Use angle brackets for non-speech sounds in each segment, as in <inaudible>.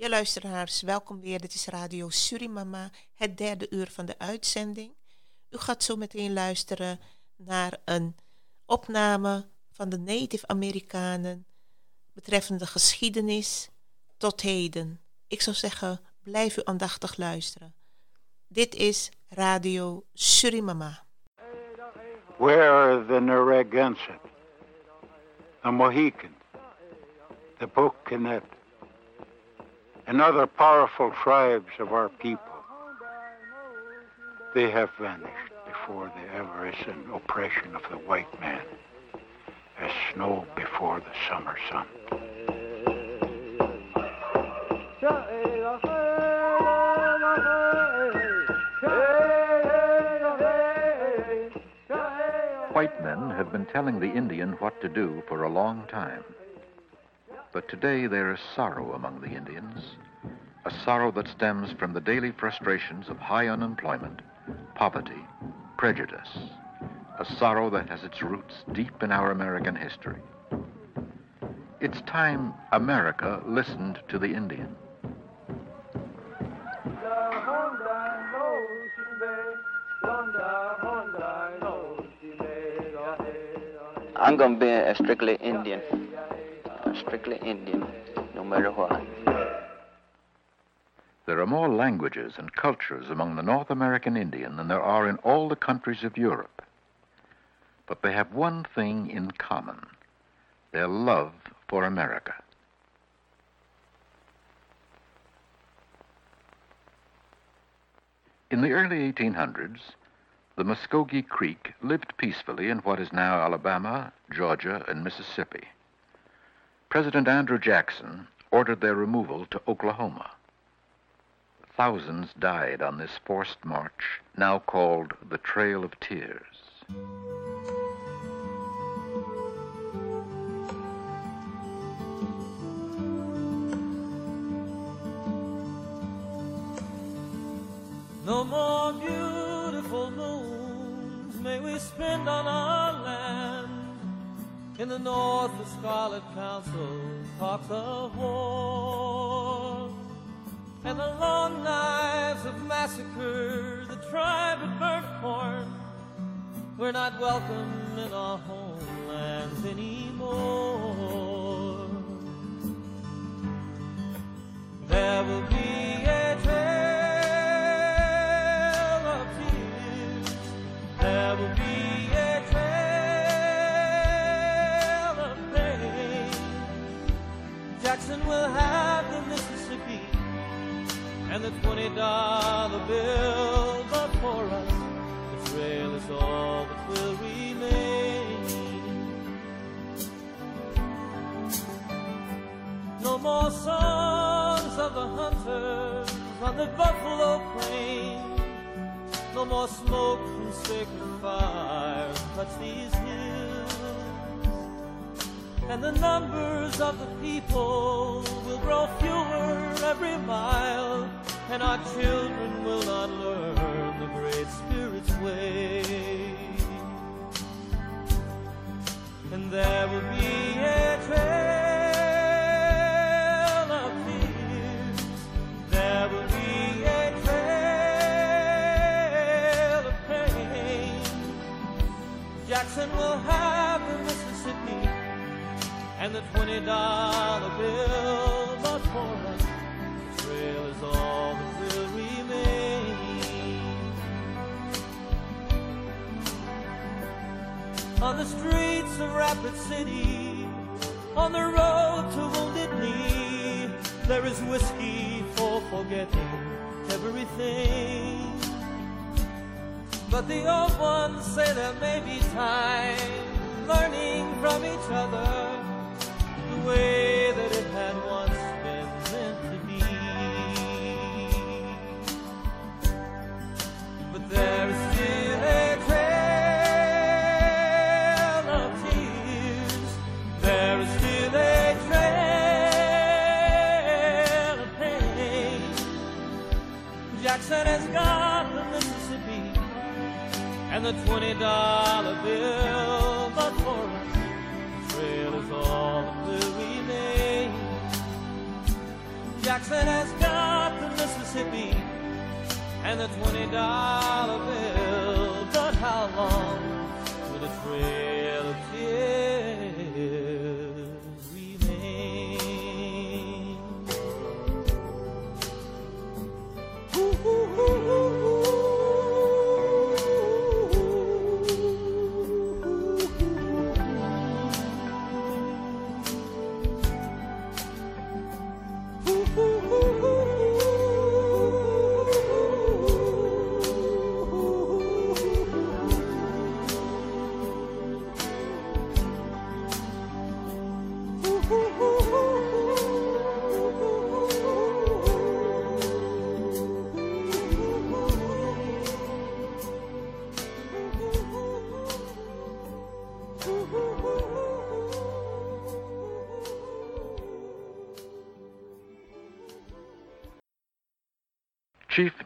Ja, luisteraars, welkom weer. Dit is Radio Surimama, het derde uur van de uitzending. U gaat zo meteen luisteren naar een opname van de Native Amerikanen betreffende geschiedenis tot heden. Ik zou zeggen, blijf u aandachtig luisteren. Dit is Radio Surimama. Where are the Narragansett, the Mohicans, the Bocanet, and other powerful tribes of our people? They have vanished before the avarice and oppression of the white man, as snow before the summer sun. White men have been telling the Indian what to do for a long time. But today there is sorrow among the Indians, a sorrow that stems from the daily frustrations of high unemployment, poverty, prejudice, a sorrow that has its roots deep in our American history. It's time America listened to the Indian. I'm going to be a strictly Indian. Strictly Indian, no matter what. There are more languages and cultures among the North American Indian than there are in all the countries of Europe. But they have one thing in common their love for America. In the early 1800s, the Muskogee Creek lived peacefully in what is now Alabama, Georgia, and Mississippi. President Andrew Jackson ordered their removal to Oklahoma. Thousands died on this forced march, now called the Trail of Tears. No more beautiful moons may we spend on our. In the north, the Scarlet Council talks of war. And the long knives of massacre, the tribe had burnt corn. We're not welcome in our homelands anymore. There will be the twenty bill, but for us, the trail is all that will remain. No more songs of the hunters on the buffalo plain. No more smoke from sacred fires touch these hills. And the numbers of the people will grow fewer every mile. And our children will not learn the Great Spirit's way. And there will be a trail of tears. There will be a trail of pain. Jackson will have the Mississippi and the twenty dollar bill, On the streets of Rapid City, on the road to Wounded Knee, there is whiskey for forgetting everything. But the old ones say there may be time learning from each other the way the twenty dollar bill, but for us, the trail is all that will remain. Jackson has got the Mississippi and the twenty dollar bill. But how long will the trail of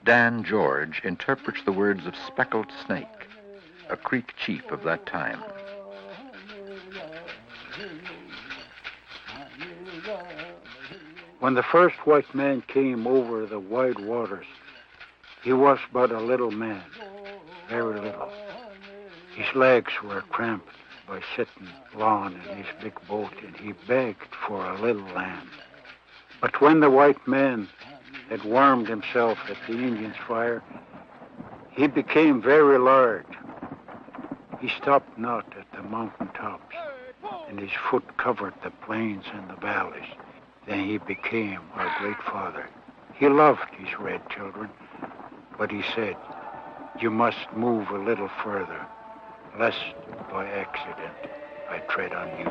Dan George interprets the words of Speckled Snake, a Creek chief of that time. When the first white man came over the wide waters, he was but a little man, very little. His legs were cramped by sitting long in his big boat, and he begged for a little land. But when the white man had warmed himself at the Indian's fire, he became very large. He stopped not at the mountain tops, and his foot covered the plains and the valleys. Then he became our great father. He loved his red children, but he said, You must move a little further, lest by accident I tread on you.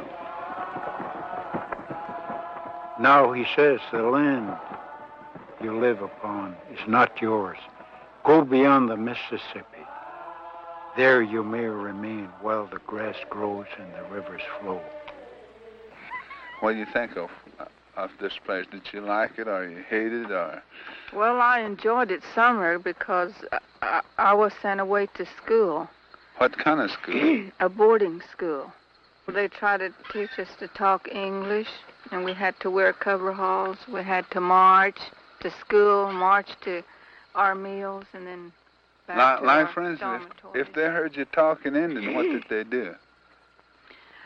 Now he says, The land you live upon is not yours. Go beyond the Mississippi. There you may remain while the grass grows and the rivers flow. What do you think of of this place? Did you like it, or you hate it, or Well, I enjoyed it summer because I, I was sent away to school, what kind of school? <clears throat> a boarding school. They tried to teach us to talk English, and we had to wear coveralls. We had to march to school, march to our meals, and then back like, to like our for instance, if, if they heard you talking Indian, what did they do?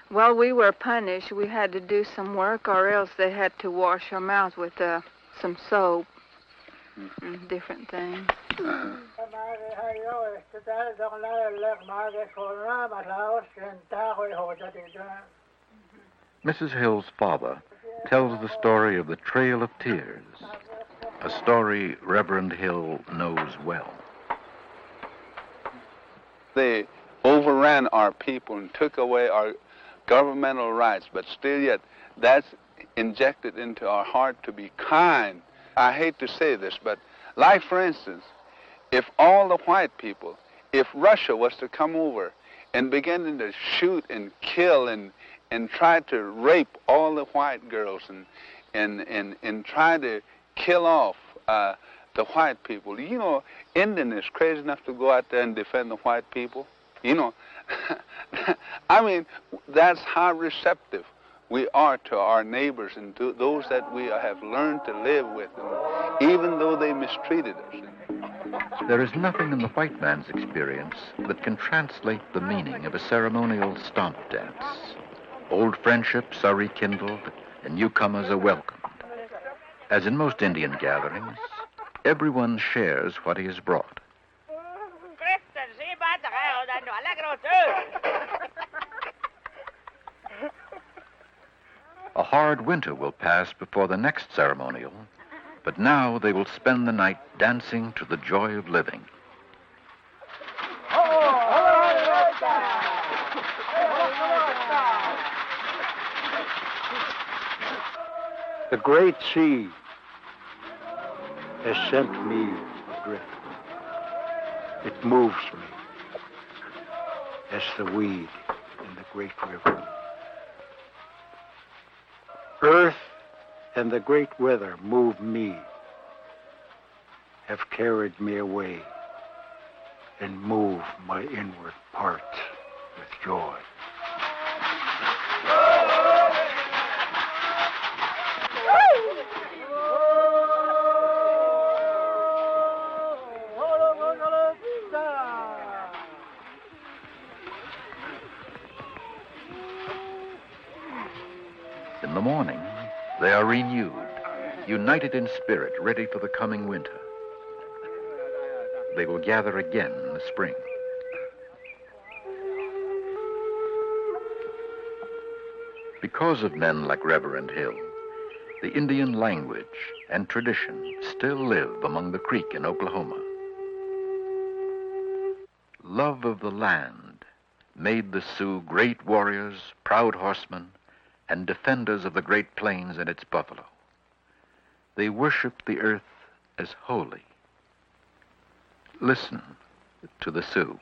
Well, we were punished. We had to do some work, or else they had to wash our mouths with uh, some soap and different things. Uh, Mrs. Hill's father tells the story of the Trail of Tears, a story Reverend Hill knows well. They overran our people and took away our governmental rights, but still yet that's injected into our heart to be kind. I hate to say this, but like for instance, if all the white people, if Russia was to come over and begin to shoot and kill and and try to rape all the white girls and and and, and try to kill off uh, the white people. You know, Indian is crazy enough to go out there and defend the white people. You know, <laughs> I mean, that's how receptive we are to our neighbors and to those that we have learned to live with, even though they mistreated us. There is nothing in the white man's experience that can translate the meaning of a ceremonial stomp dance. Old friendships are rekindled and newcomers are welcomed. As in most Indian gatherings, everyone shares what he has brought. A hard winter will pass before the next ceremonial, but now they will spend the night dancing to the joy of living. The great sea has sent me adrift. It moves me as the weed in the great river. Earth and the great weather move me, have carried me away, and move my inward parts with joy. United in spirit, ready for the coming winter. They will gather again in the spring. Because of men like Reverend Hill, the Indian language and tradition still live among the Creek in Oklahoma. Love of the land made the Sioux great warriors, proud horsemen, and defenders of the Great Plains and its buffalo. They worship the earth as holy. Listen to the Sioux.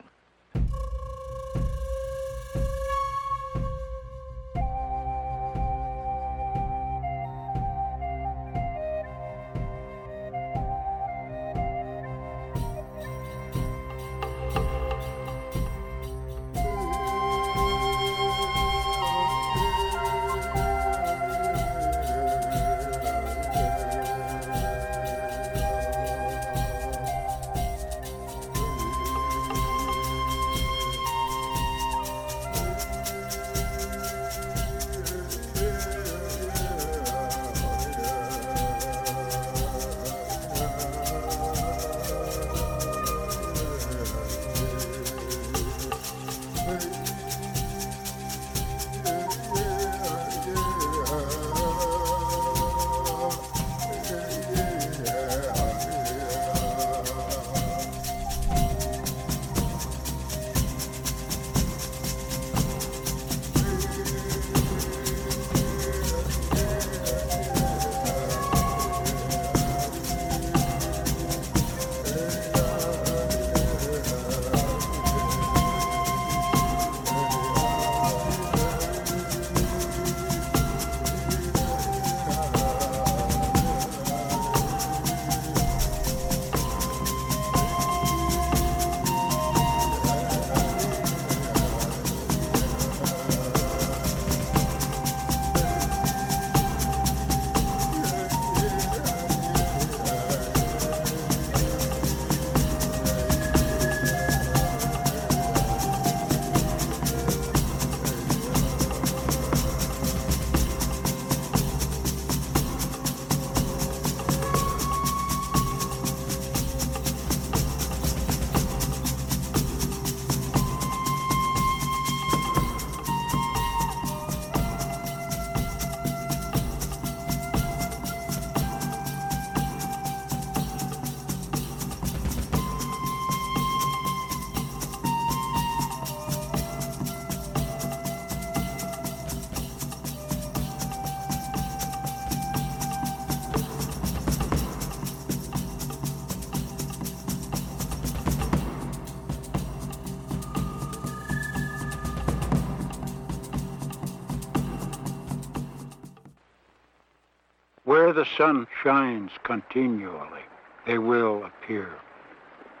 The sun shines continually, they will appear.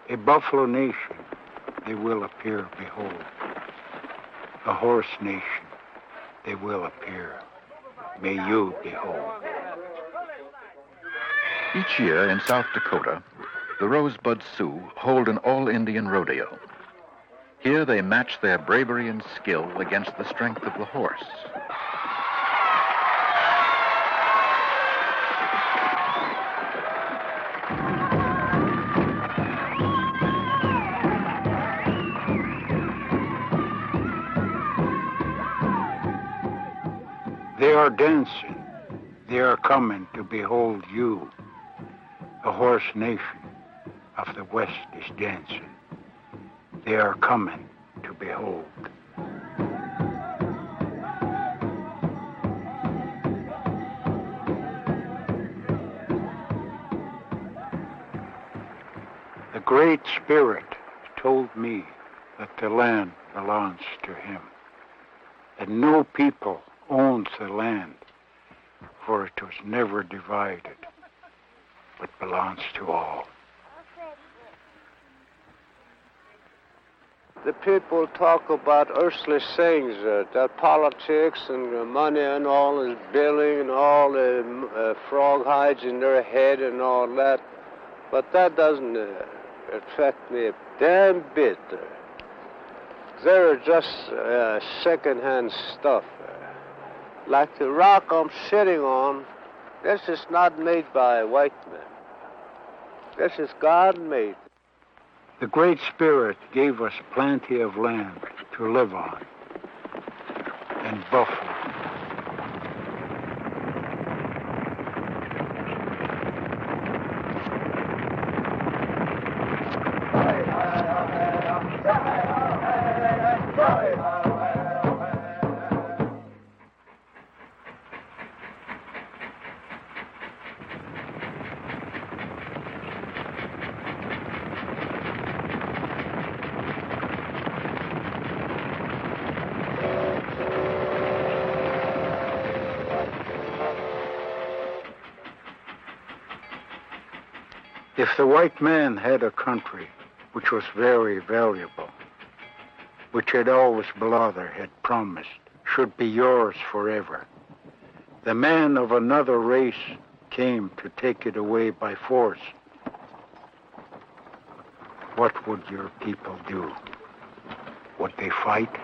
A buffalo nation, they will appear, behold. A horse nation, they will appear. May you behold. Each year in South Dakota, the Rosebud Sioux hold an all Indian rodeo. Here they match their bravery and skill against the strength of the horse. They are dancing. They are coming to behold you. The horse nation of the West is dancing. They are coming to behold. The Great Spirit told me that the land belongs to him, that no people owns the land, for it was never divided, but belongs to all. The people talk about earthly things, uh, that politics and uh, money and all is billing and all the uh, frog hides in their head and all that, but that doesn't uh, affect me a damn bit. They're just uh, second-hand stuff. Like the rock I'm sitting on, this is not made by white men. This is God made. The Great Spirit gave us plenty of land to live on and Buffalo. If the white man had a country which was very valuable, which had always Blother had promised should be yours forever, the man of another race came to take it away by force. What would your people do? Would they fight?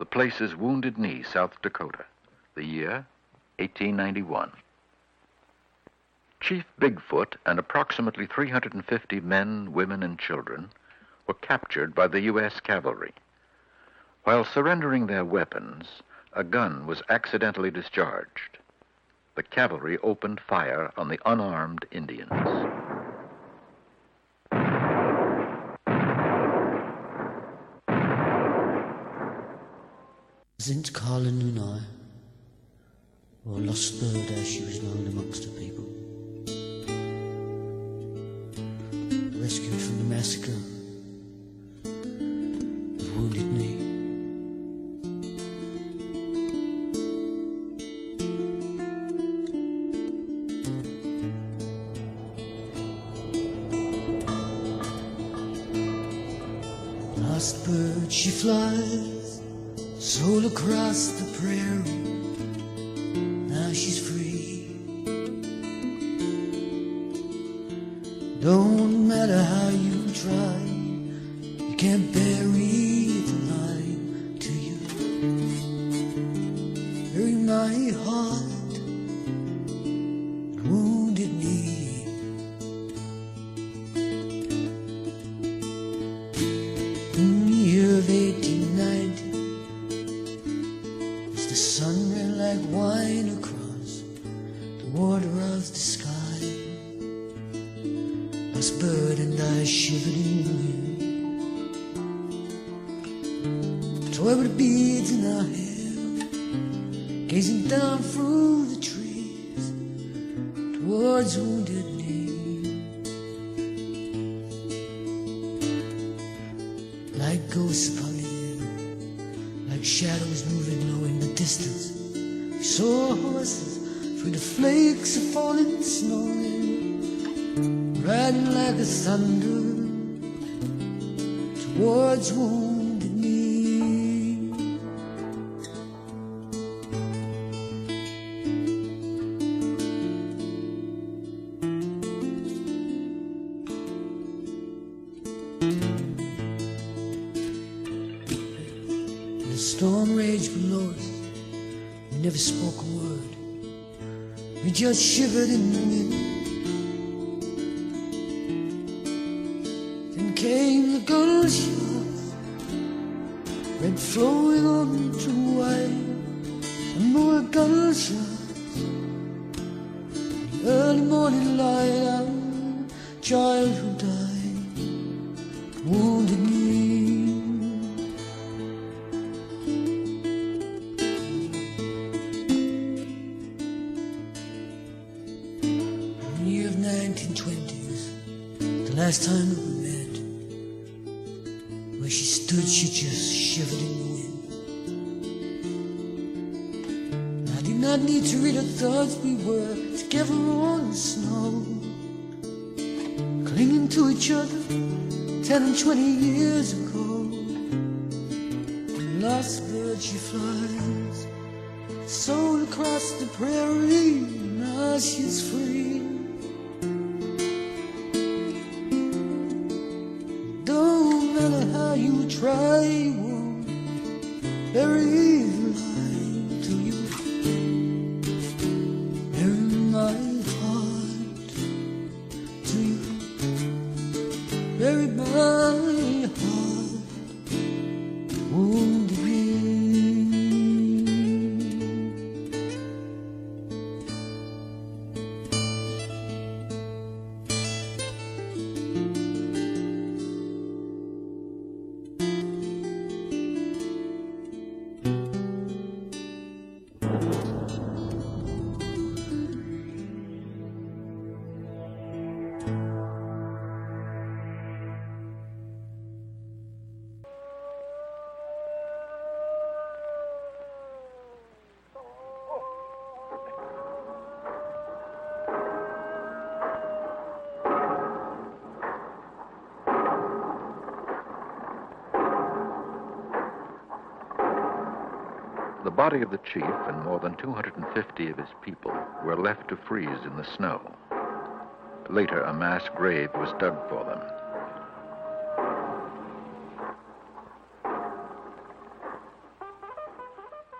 The place is Wounded Knee, South Dakota. The year, 1891. Chief Bigfoot and approximately 350 men, women, and children were captured by the U.S. cavalry. While surrendering their weapons, a gun was accidentally discharged. The cavalry opened fire on the unarmed Indians. Zintkala Nuni, or lost bird as she was known amongst her people, rescued from the massacre just shivered in the the last time we met, where she stood, she just shivered in the wind. I did not need to read her thoughts, we were together on the snow, clinging to each other ten and twenty years ago. Lost bird she flies, soul across the prairie, now she's free. Body of the chief and more than 250 of his people were left to freeze in the snow. Later, a mass grave was dug for them.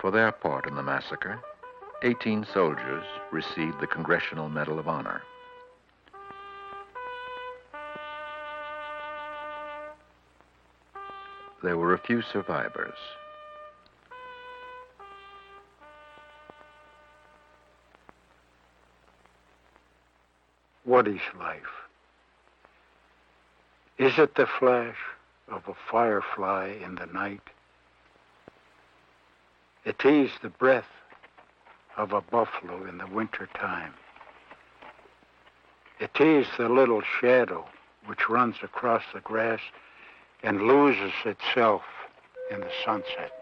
For their part in the massacre, 18 soldiers received the Congressional Medal of Honor. There were a few survivors. What is life? Is it the flash of a firefly in the night? It is the breath of a buffalo in the winter time. It is the little shadow which runs across the grass and loses itself in the sunset.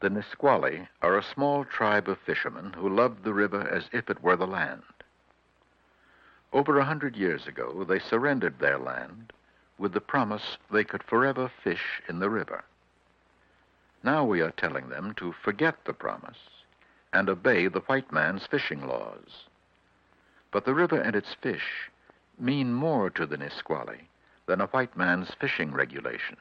The Nisqually are a small tribe of fishermen who loved the river as if it were the land. Over a hundred years ago, they surrendered their land with the promise they could forever fish in the river. Now we are telling them to forget the promise and obey the white man's fishing laws. But the river and its fish mean more to the Nisqually than a white man's fishing regulation.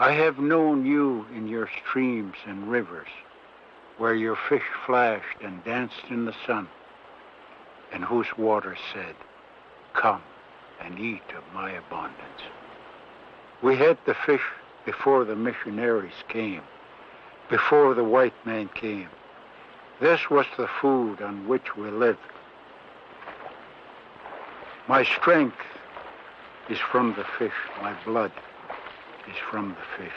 I have known you in your streams and rivers, where your fish flashed and danced in the sun, and whose waters said, Come and eat of my abundance. We had the fish before the missionaries came, before the white man came. This was the food on which we lived. My strength is from the fish. My blood is from the fish.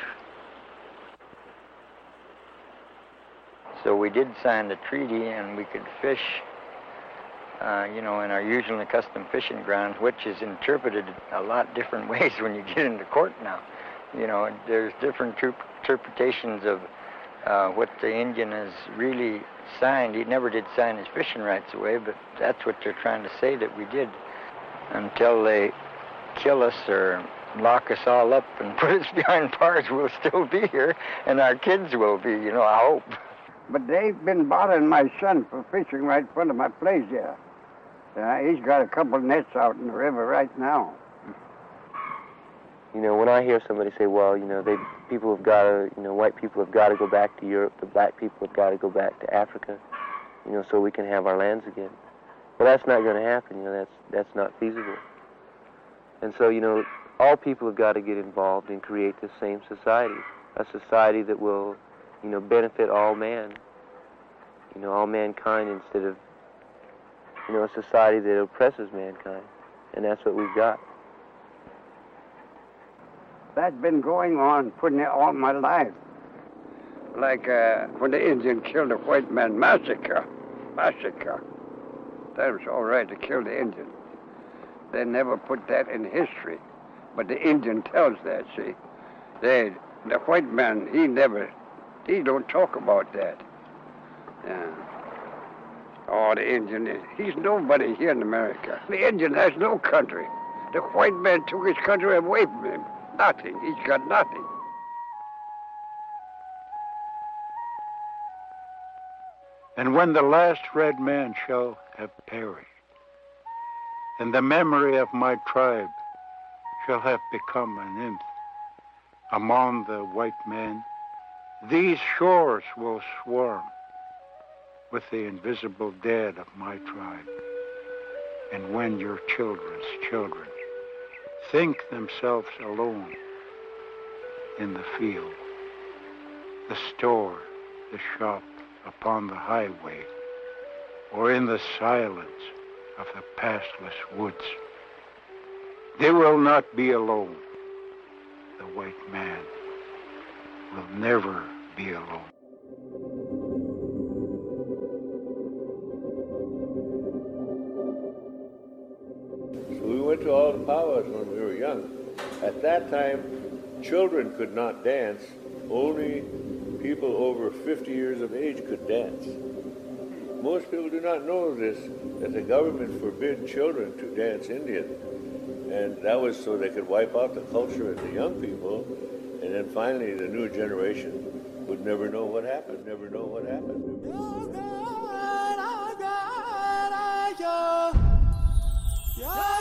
So we did sign the treaty and we could fish, uh, you know, in our usual and accustomed fishing grounds, which is interpreted a lot different <laughs> ways when you get into court now. You know, there's different interpretations of uh, what the Indian has really signed. He never did sign his fishing rights away, but that's what they're trying to say that we did until they kill us or lock us all up and <laughs> put us behind bars, we'll still be here, and our kids will be, you know, I hope. But they've been bothering my son for fishing right in front of my place here. Uh, he's got a couple nets out in the river right now. You know, when I hear somebody say, well, you know, they people have got to, you know, white people have got to go back to Europe, the black people have got to go back to Africa, you know, so we can have our lands again. Well, that's not going to happen. You know, that's that's not feasible. And so, you know, all people have got to get involved and create the same society, a society that will, you know, benefit all man, you know, all mankind instead of, you know, a society that oppresses mankind. And that's what we've got. That's been going on for all my life. Like uh, when the Indian killed a white man, massacre, massacre. That was all right to kill the Indian. They never put that in history. But the Indian tells that, see. They, the white man, he never, he don't talk about that. Yeah. Oh, the Indian, he's nobody here in America. The Indian has no country. The white man took his country away from him. Nothing. He's got nothing. And when the last red man shall have perished, and the memory of my tribe shall have become an nth among the white men, these shores will swarm with the invisible dead of my tribe. And when your children's children think themselves alone in the field, the store, the shop, upon the highway, or in the silence of the pathless woods. They will not be alone. The white man will never be alone. We went to all the powwows when we were young. At that time, children could not dance. Only people over 50 years of age could dance. Most people do not know this, that the government forbid children to dance Indian. And that was so they could wipe out the culture and the young people, and then finally the new generation would never know what happened, never know what happened. Oh, oh, oh,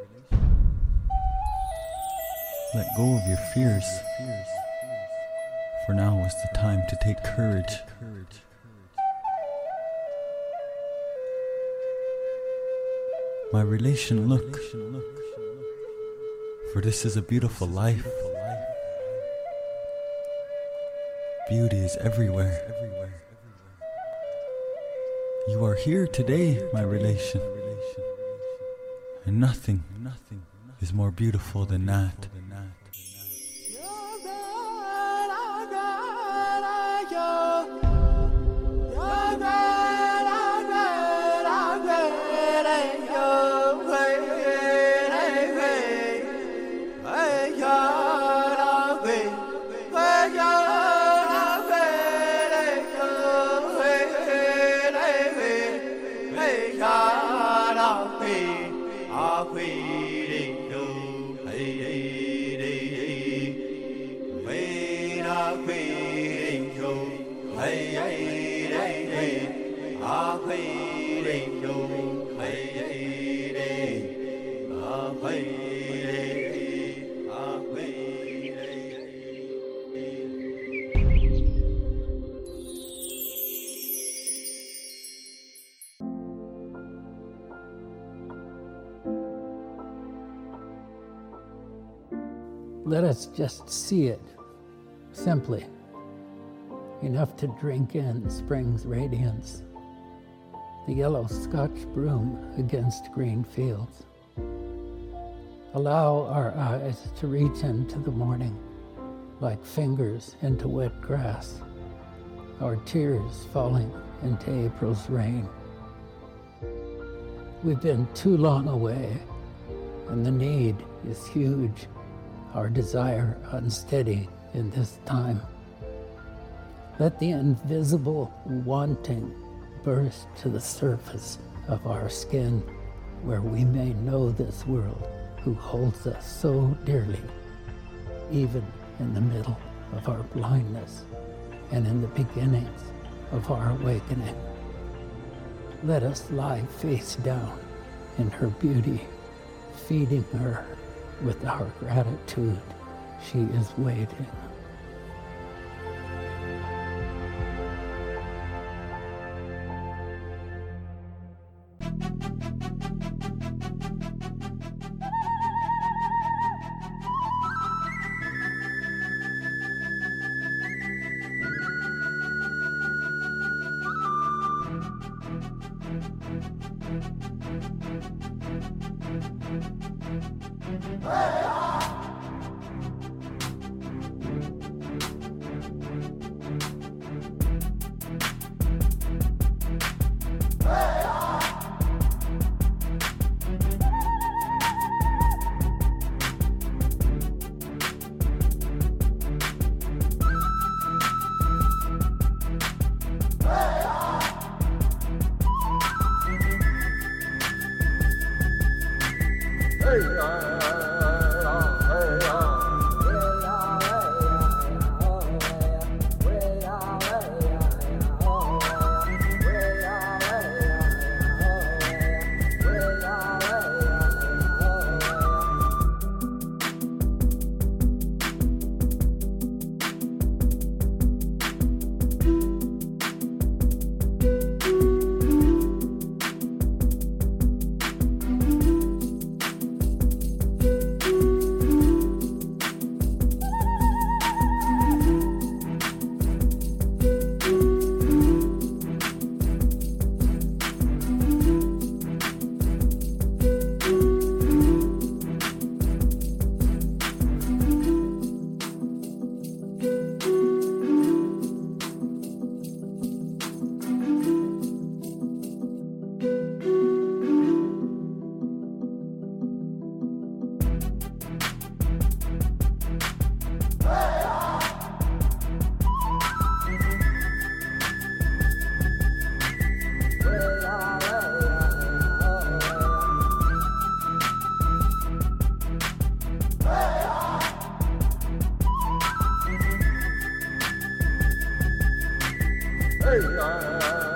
Let go of your fears. For now is the time to take courage. My relation, look. For this is a beautiful life. Beauty is everywhere. You are here today, my relation. And nothing, nothing is more beautiful than that. Let us just see it, simply, enough to drink in spring's radiance, the yellow Scotch broom against green fields. Allow our eyes to reach into the morning like fingers into wet grass, our tears falling into April's rain. We've been too long away, and the need is huge our desire unsteady in this time. Let the invisible wanting burst to the surface of our skin where we may know this world who holds us so dearly, even in the middle of our blindness and in the beginnings of our awakening. Let us lie face down in her beauty, feeding her with our gratitude, she is waiting. 哎呀。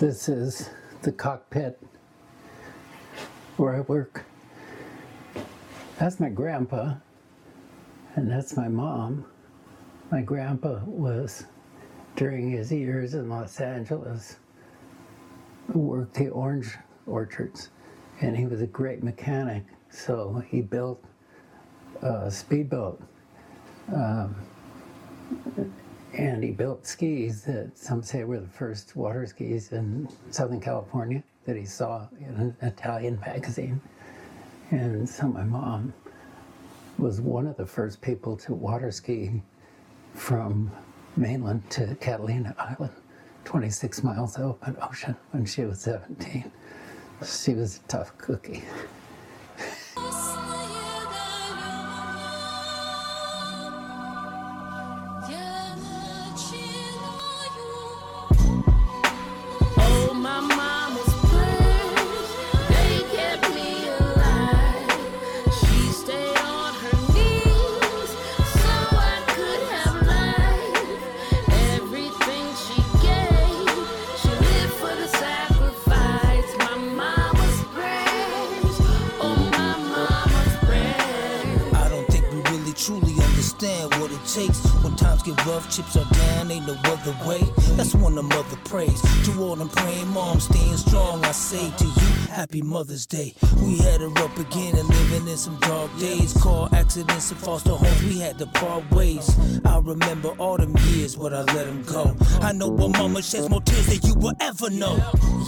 This is the cockpit where I work. That's my grandpa, and that's my mom. My grandpa was, during his years in Los Angeles, worked the orange orchards, and he was a great mechanic. So he built a speedboat. Um, and he built skis that some say were the first water skis in Southern California that he saw in an Italian magazine. And so my mom was one of the first people to water ski from mainland to Catalina Island, 26 miles open ocean when she was 17. She was a tough cookie. Mother's Day. We had her up again and living in some dark days. Car accidents and foster homes, we had to part ways. I remember all them years, but I let them go. I know my mama sheds more tears than you will ever know.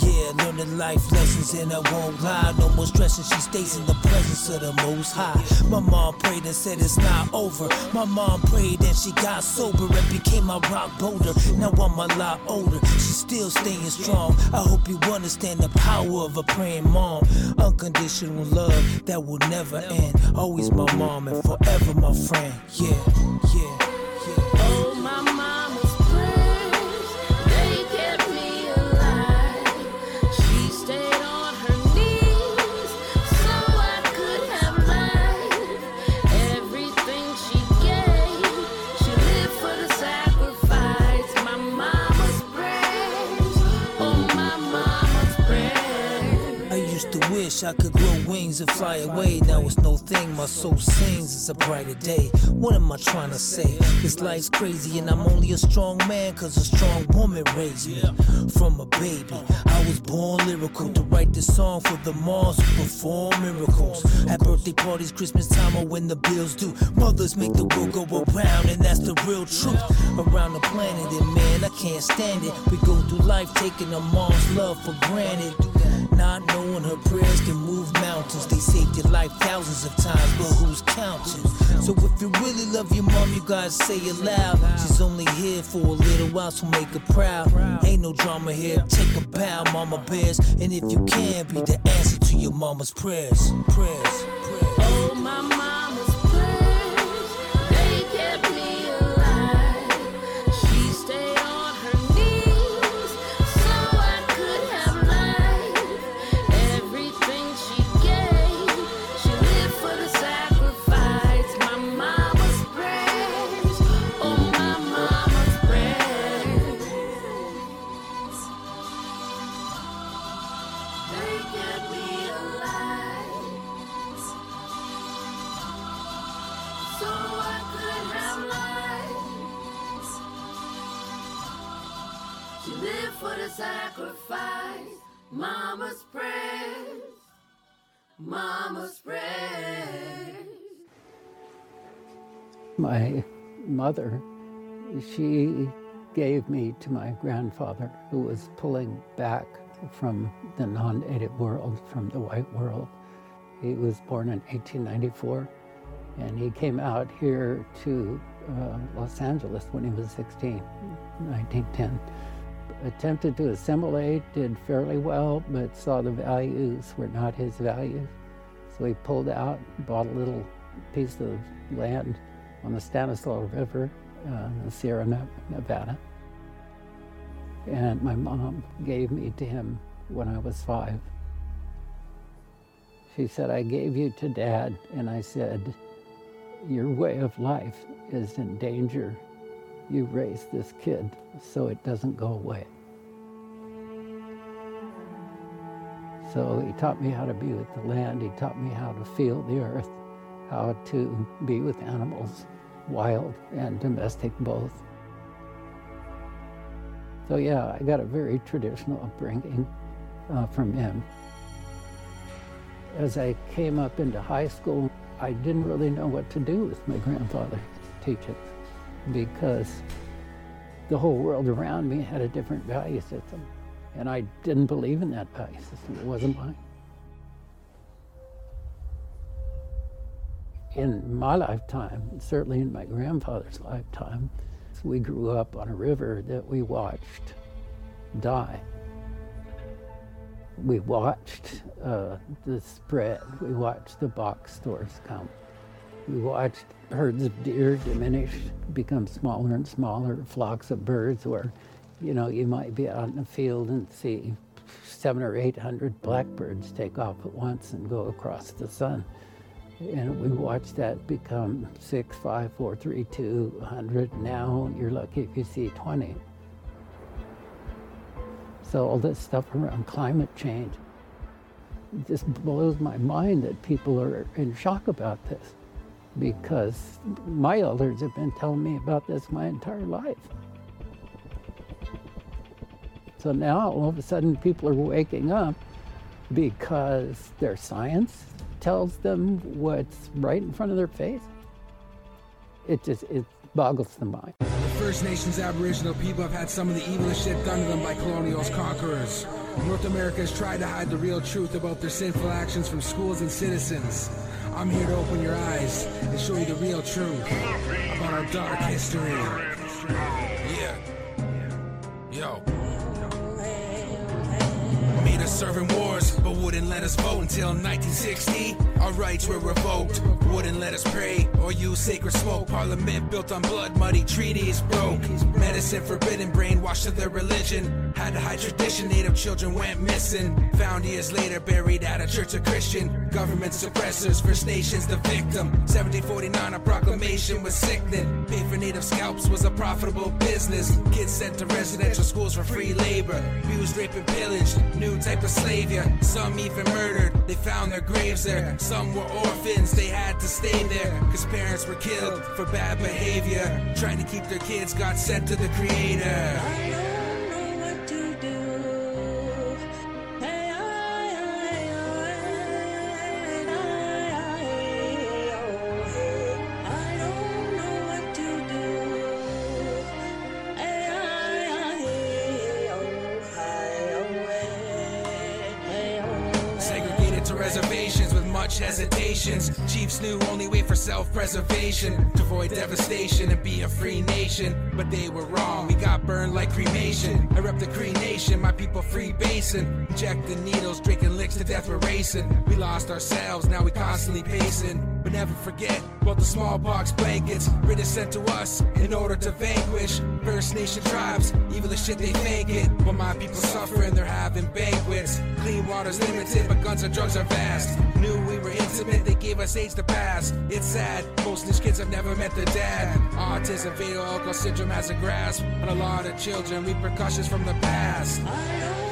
Yeah, learning life lessons and I won't lie. No more stressing, she stays in the presence of the most high. My mom prayed and said it's not over. My mom prayed and she got sober and became my rock boulder. Now I'm a lot older, she's still staying strong. I hope you understand the power of a praying mom. Unconditional love that will never end. Always my mom and forever my friend. Yeah, yeah. Wish I could grow wings and fly away. Now it's no thing, my soul sings, it's a brighter day. What am I trying to say? This life's crazy and I'm only a strong man cause a strong woman raised me. From a baby, I was born lyrical to write this song for the moms who perform miracles. At birthday parties, Christmas time, or when the bills due. Mothers make the world go around and that's the real truth. Around the planet, and man, I can't stand it. We go through life taking a mom's love for granted. Not knowing her prayers can move mountains. They saved your life thousands of times, but who's counting? So if you really love your mom, you gotta say it loud. She's only here for a little while, so make her proud. Ain't no drama here. Take a bow, mama bears. And if you can, be the answer to your mama's prayers. Prayers. Oh, my My mother, she gave me to my grandfather, who was pulling back from the non native world, from the white world. He was born in 1894, and he came out here to uh, Los Angeles when he was 16, 1910. Attempted to assimilate, did fairly well, but saw the values were not his values. So he pulled out, bought a little piece of land on the Stanislaus River uh, in Sierra Nevada. And my mom gave me to him when I was five. She said, I gave you to dad, and I said, Your way of life is in danger. You raise this kid so it doesn't go away. So he taught me how to be with the land, he taught me how to feel the earth, how to be with animals, wild and domestic both. So, yeah, I got a very traditional upbringing uh, from him. As I came up into high school, I didn't really know what to do with my grandfather's teachings because the whole world around me had a different value system. And I didn't believe in that value system, it wasn't mine. In my lifetime, certainly in my grandfather's lifetime, we grew up on a river that we watched die. We watched uh, the spread, we watched the box stores come. We watched herds of deer diminish, become smaller and smaller, flocks of birds where, you know, you might be out in the field and see seven or eight hundred blackbirds take off at once and go across the sun. And we watched that become six, five, four, three, two, hundred. Now you're lucky if you see 20. So all this stuff around climate change just blows my mind that people are in shock about this because my elders have been telling me about this my entire life. So now all of a sudden people are waking up because their science tells them what's right in front of their face. It just it boggles the mind. The First Nations Aboriginal people have had some of the evilest shit done to them by colonials conquerors. North America has tried to hide the real truth about their sinful actions from schools and citizens. I'm here to open your eyes and show you the real truth about our dark history. Yeah. Yo. Made us serving wars, but wouldn't let us vote until 1960. Our rights were revoked, wouldn't let us pray or use sacred smoke. Parliament built on blood, muddy treaties broke. Medicine forbidden, brainwashed to their religion. Had to hide tradition, native children went missing. Found years later, buried at a church of Christian. Government suppressors, First Nations the victim. 1749, a proclamation was sickening. Pay for native scalps was a profitable business. Kids sent to residential schools for free labor. Abused, raped, and pillaged. New type of slavery. Some even murdered. They found their graves there. Some were orphans. They had to stay there. Cause parents were killed for bad behavior. Trying to keep their kids got sent to the creator. Knew only way for self preservation to avoid devastation and be a free nation. But they were wrong, we got burned like cremation. I rep the Cree Nation, my people free basin. Injecting needles, drinking licks to death, we're racing. We lost ourselves, now we constantly pacing. Never forget about the smallpox blankets. British sent to us in order to vanquish First Nation tribes. Evil as shit, they fake it. But my people suffer and they're having banquets. Clean water's limited, but guns and drugs are vast. Knew we were intimate, they gave us AIDS to pass. It's sad, most these kids have never met their dad. Autism, fatal alcohol syndrome has a grasp on a lot of children, repercussions from the past.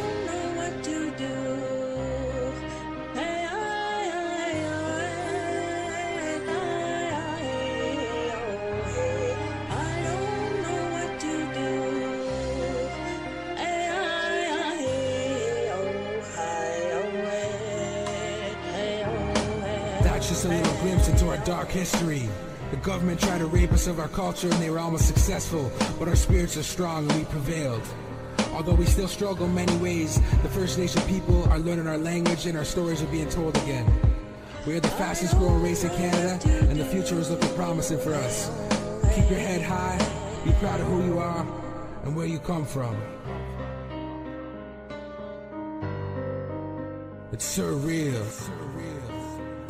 That's just a little glimpse into our dark history. The government tried to rape us of our culture and they were almost successful, but our spirits are strong and we prevailed. Although we still struggle in many ways, the First Nation people are learning our language and our stories are being told again. We are the fastest growing race in Canada, and the future is looking promising for us. Keep your head high, be proud of who you are and where you come from. It's surreal.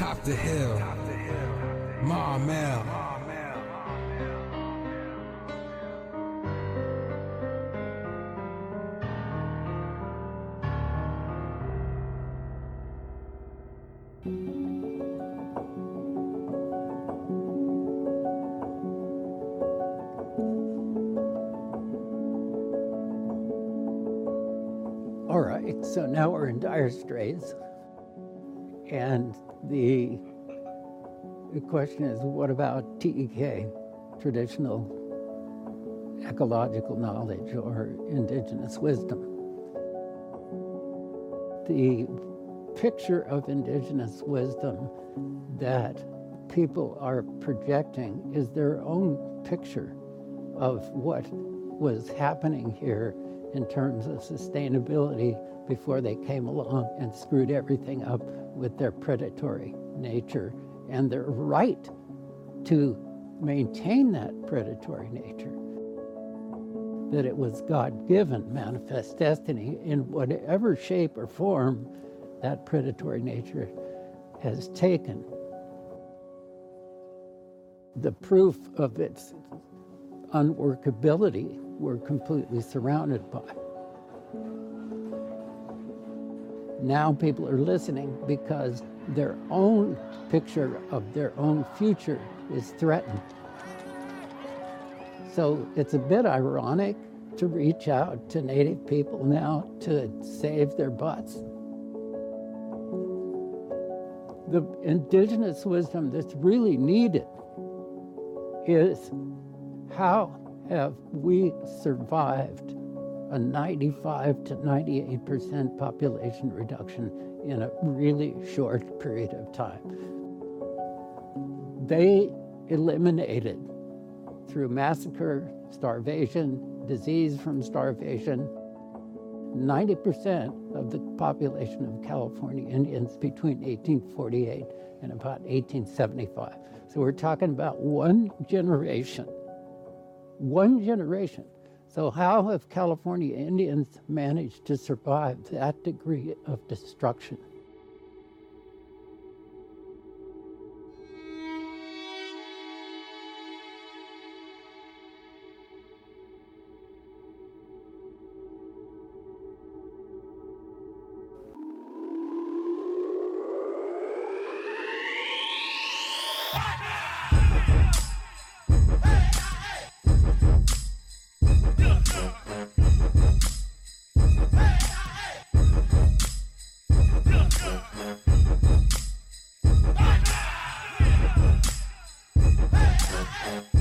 Top the hill. All right, so now we're in dire straits. And the, question is what about TEK, traditional ecological knowledge or indigenous wisdom? The picture of indigenous wisdom that people are projecting is their own picture of what was happening here in terms of sustainability before they came along and screwed everything up with their predatory nature and their right to maintain that predatory nature. That it was God given manifest destiny in whatever shape or form that predatory nature has taken. The proof of its unworkability we're completely surrounded by. Now people are listening because their own picture of their own future is threatened. So it's a bit ironic to reach out to Native people now to save their butts. The indigenous wisdom that's really needed is how have we survived a 95 to 98% population reduction in a really short period of time. They eliminated through massacre, starvation, disease from starvation, 90% of the population of California Indians between 1848 and about 1875. So we're talking about one generation. One generation. So, how have California Indians managed to survive that degree of destruction? Música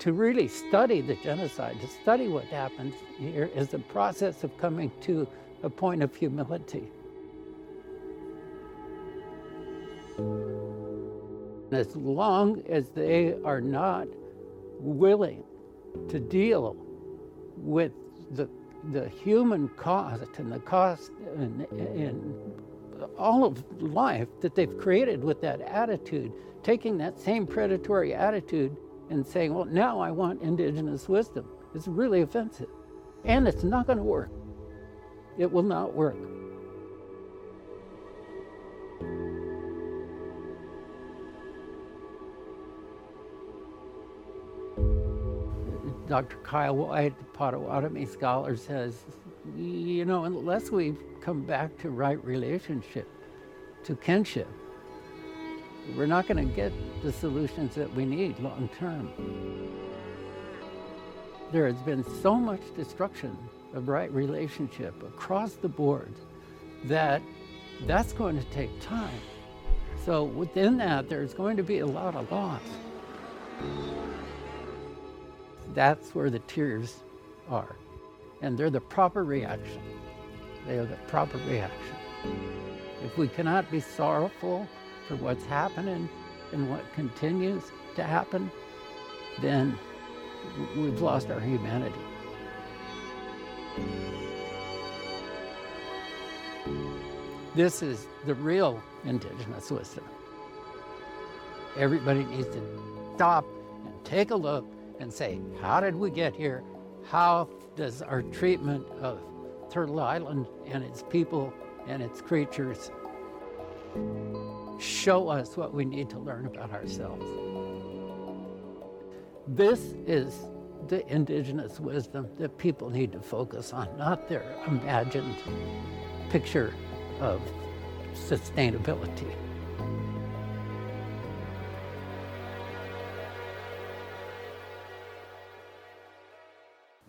to really study the genocide, to study what happened here, is the process of coming to a point of humility. as long as they are not willing to deal with the, the human cost and the cost in, in all of life that they've created with that attitude, taking that same predatory attitude and saying, well, now I want indigenous wisdom, It's really offensive. And it's not going to work. It will not work. Dr. Kyle Whyte, the Potawatomi scholar, says, you know, unless we come back to right relationship, to kinship, we're not going to get the solutions that we need long term. There has been so much destruction of right relationship across the board that that's going to take time. So within that, there's going to be a lot of loss. That's where the tears are. And they're the proper reaction. They are the proper reaction. If we cannot be sorrowful for what's happening and what continues to happen, then we've lost our humanity. This is the real indigenous wisdom. Everybody needs to stop and take a look and say, how did we get here? How does our treatment of Turtle Island and its people and its creatures show us what we need to learn about ourselves? This is the indigenous wisdom that people need to focus on, not their imagined picture of sustainability.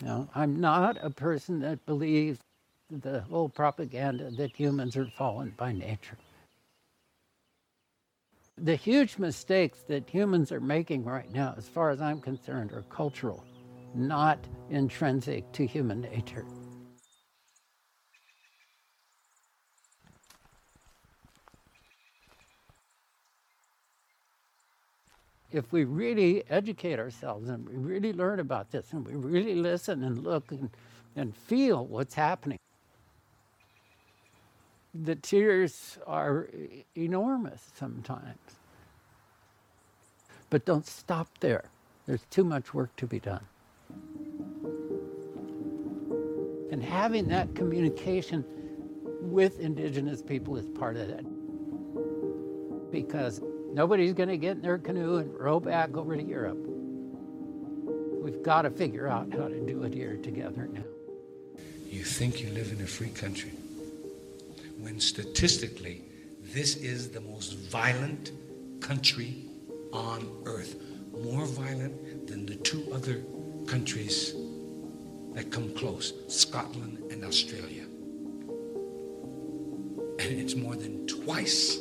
Now, I'm not a person that believes the whole propaganda that humans are fallen by nature. The huge mistakes that humans are making right now, as far as I'm concerned, are cultural, not intrinsic to human nature. if we really educate ourselves and we really learn about this and we really listen and look and, and feel what's happening, the tears are enormous sometimes. But don't stop there. There's too much work to be done. And having that communication with Indigenous people is part of that. Because Nobody's going to get in their canoe and row back over to Europe. We've got to figure out how to do it here together now. You think you live in a free country when statistically this is the most violent country on earth, more violent than the two other countries that come close, Scotland and Australia. And it's more than twice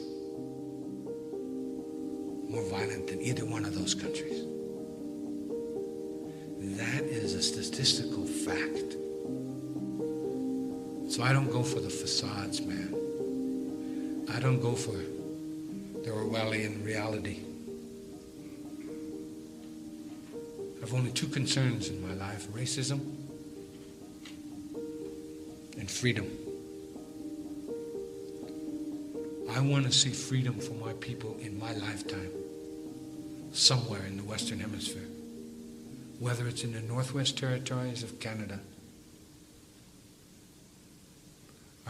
more violent than either one of those countries. That is a statistical fact. So I don't go for the facades, man. I don't go for the Orwellian reality. I have only two concerns in my life racism and freedom. I want to see freedom for my people in my lifetime somewhere in the Western Hemisphere, whether it's in the Northwest Territories of Canada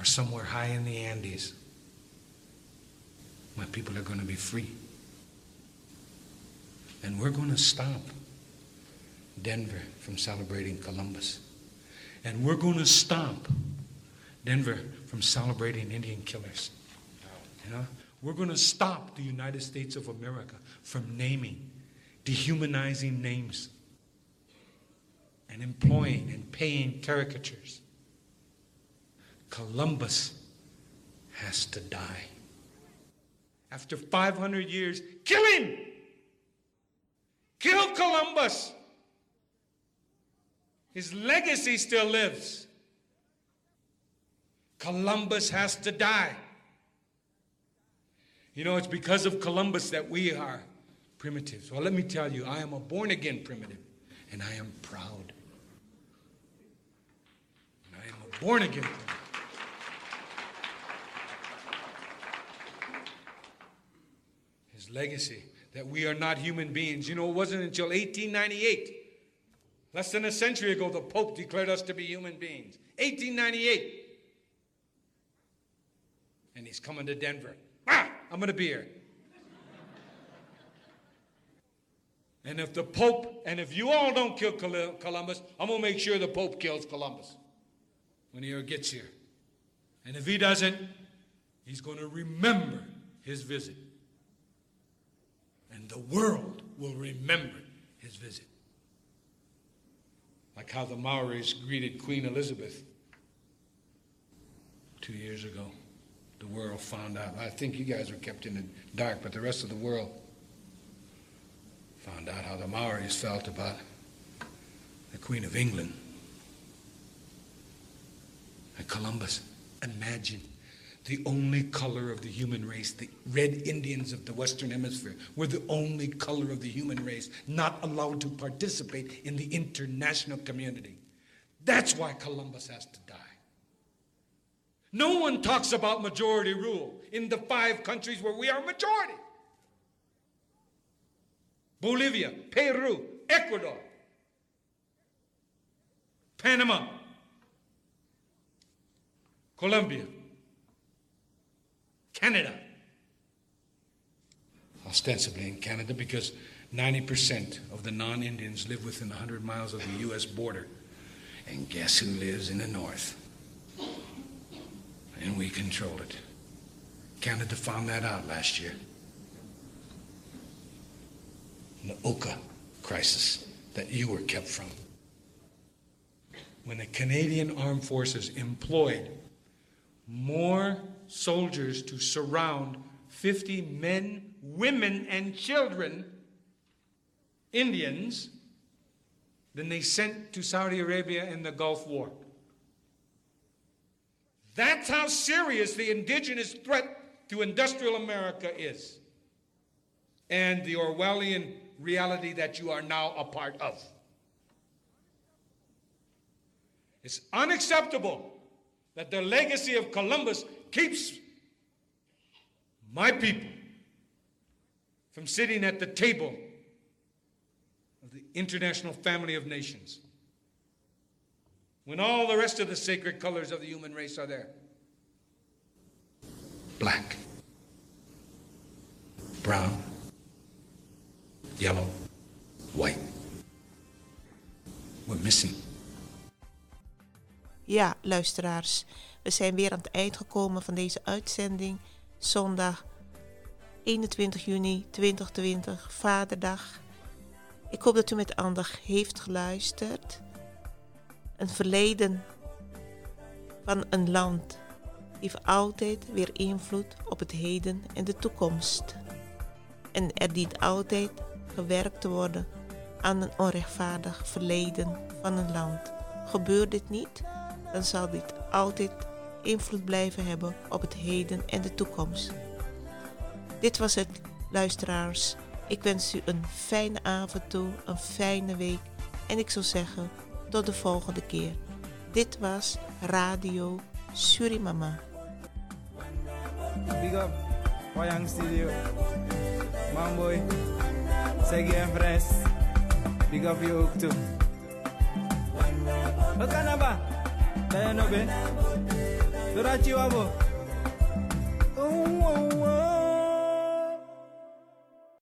or somewhere high in the Andes. My people are going to be free. And we're going to stop Denver from celebrating Columbus. And we're going to stop Denver from celebrating Indian killers. You know? We're going to stop the United States of America from naming, dehumanizing names, and employing and paying caricatures. Columbus has to die. After 500 years, kill him! Kill Columbus! His legacy still lives. Columbus has to die. You know, it's because of Columbus that we are primitives. Well, let me tell you, I am a born again primitive, and I am proud. And I am a born again primitive. Legacy that we are not human beings. You know, it wasn't until 1898, less than a century ago, the Pope declared us to be human beings. 1898. And he's coming to Denver. Ah, I'm going to be here. And if the Pope, and if you all don't kill Columbus, I'm going to make sure the Pope kills Columbus when he gets here. And if he doesn't, he's going to remember his visit. And the world will remember his visit. Like how the Maoris greeted Queen Elizabeth two years ago. The world found out. I think you guys were kept in the dark, but the rest of the world found out how the Maoris felt about the Queen of England and Columbus. Imagine the only color of the human race, the red Indians of the Western Hemisphere, were the only color of the human race not allowed to participate in the international community. That's why Columbus has to die. No one talks about majority rule in the five countries where we are majority. Bolivia, Peru, Ecuador, Panama, Colombia, Canada. Ostensibly in Canada because 90% of the non Indians live within 100 miles of the U.S. border. And guess who lives in the north? And we control it. Canada found that out last year. The Oka crisis that you were kept from. When the Canadian Armed Forces employed more soldiers to surround 50 men, women, and children, Indians, than they sent to Saudi Arabia in the Gulf War. That's how serious the indigenous threat to industrial America is. And the Orwellian reality that you are now a part of. It's unacceptable that the legacy of Columbus keeps my people from sitting at the table of the international family of nations when all the rest of the sacred colors of the human race are there black, brown, yellow, white. We're missing. Ja, luisteraars, we zijn weer aan het eind gekomen van deze uitzending. Zondag 21 juni 2020, Vaderdag. Ik hoop dat u met aandacht heeft geluisterd. Een verleden van een land heeft altijd weer invloed op het heden en de toekomst. En er dient altijd gewerkt te worden aan een onrechtvaardig verleden van een land. Gebeurt dit niet, dan zal dit altijd invloed blijven hebben op het heden en de toekomst. Dit was het, luisteraars. Ik wens u een fijne avond toe, een fijne week en ik zou zeggen tot de volgende keer. Dit was Radio Surimama. Big up, Wayang Studio. Mamboy, Segi en Fres. Big up je ook toe. Wat kan Durante o amor. Um, um, um.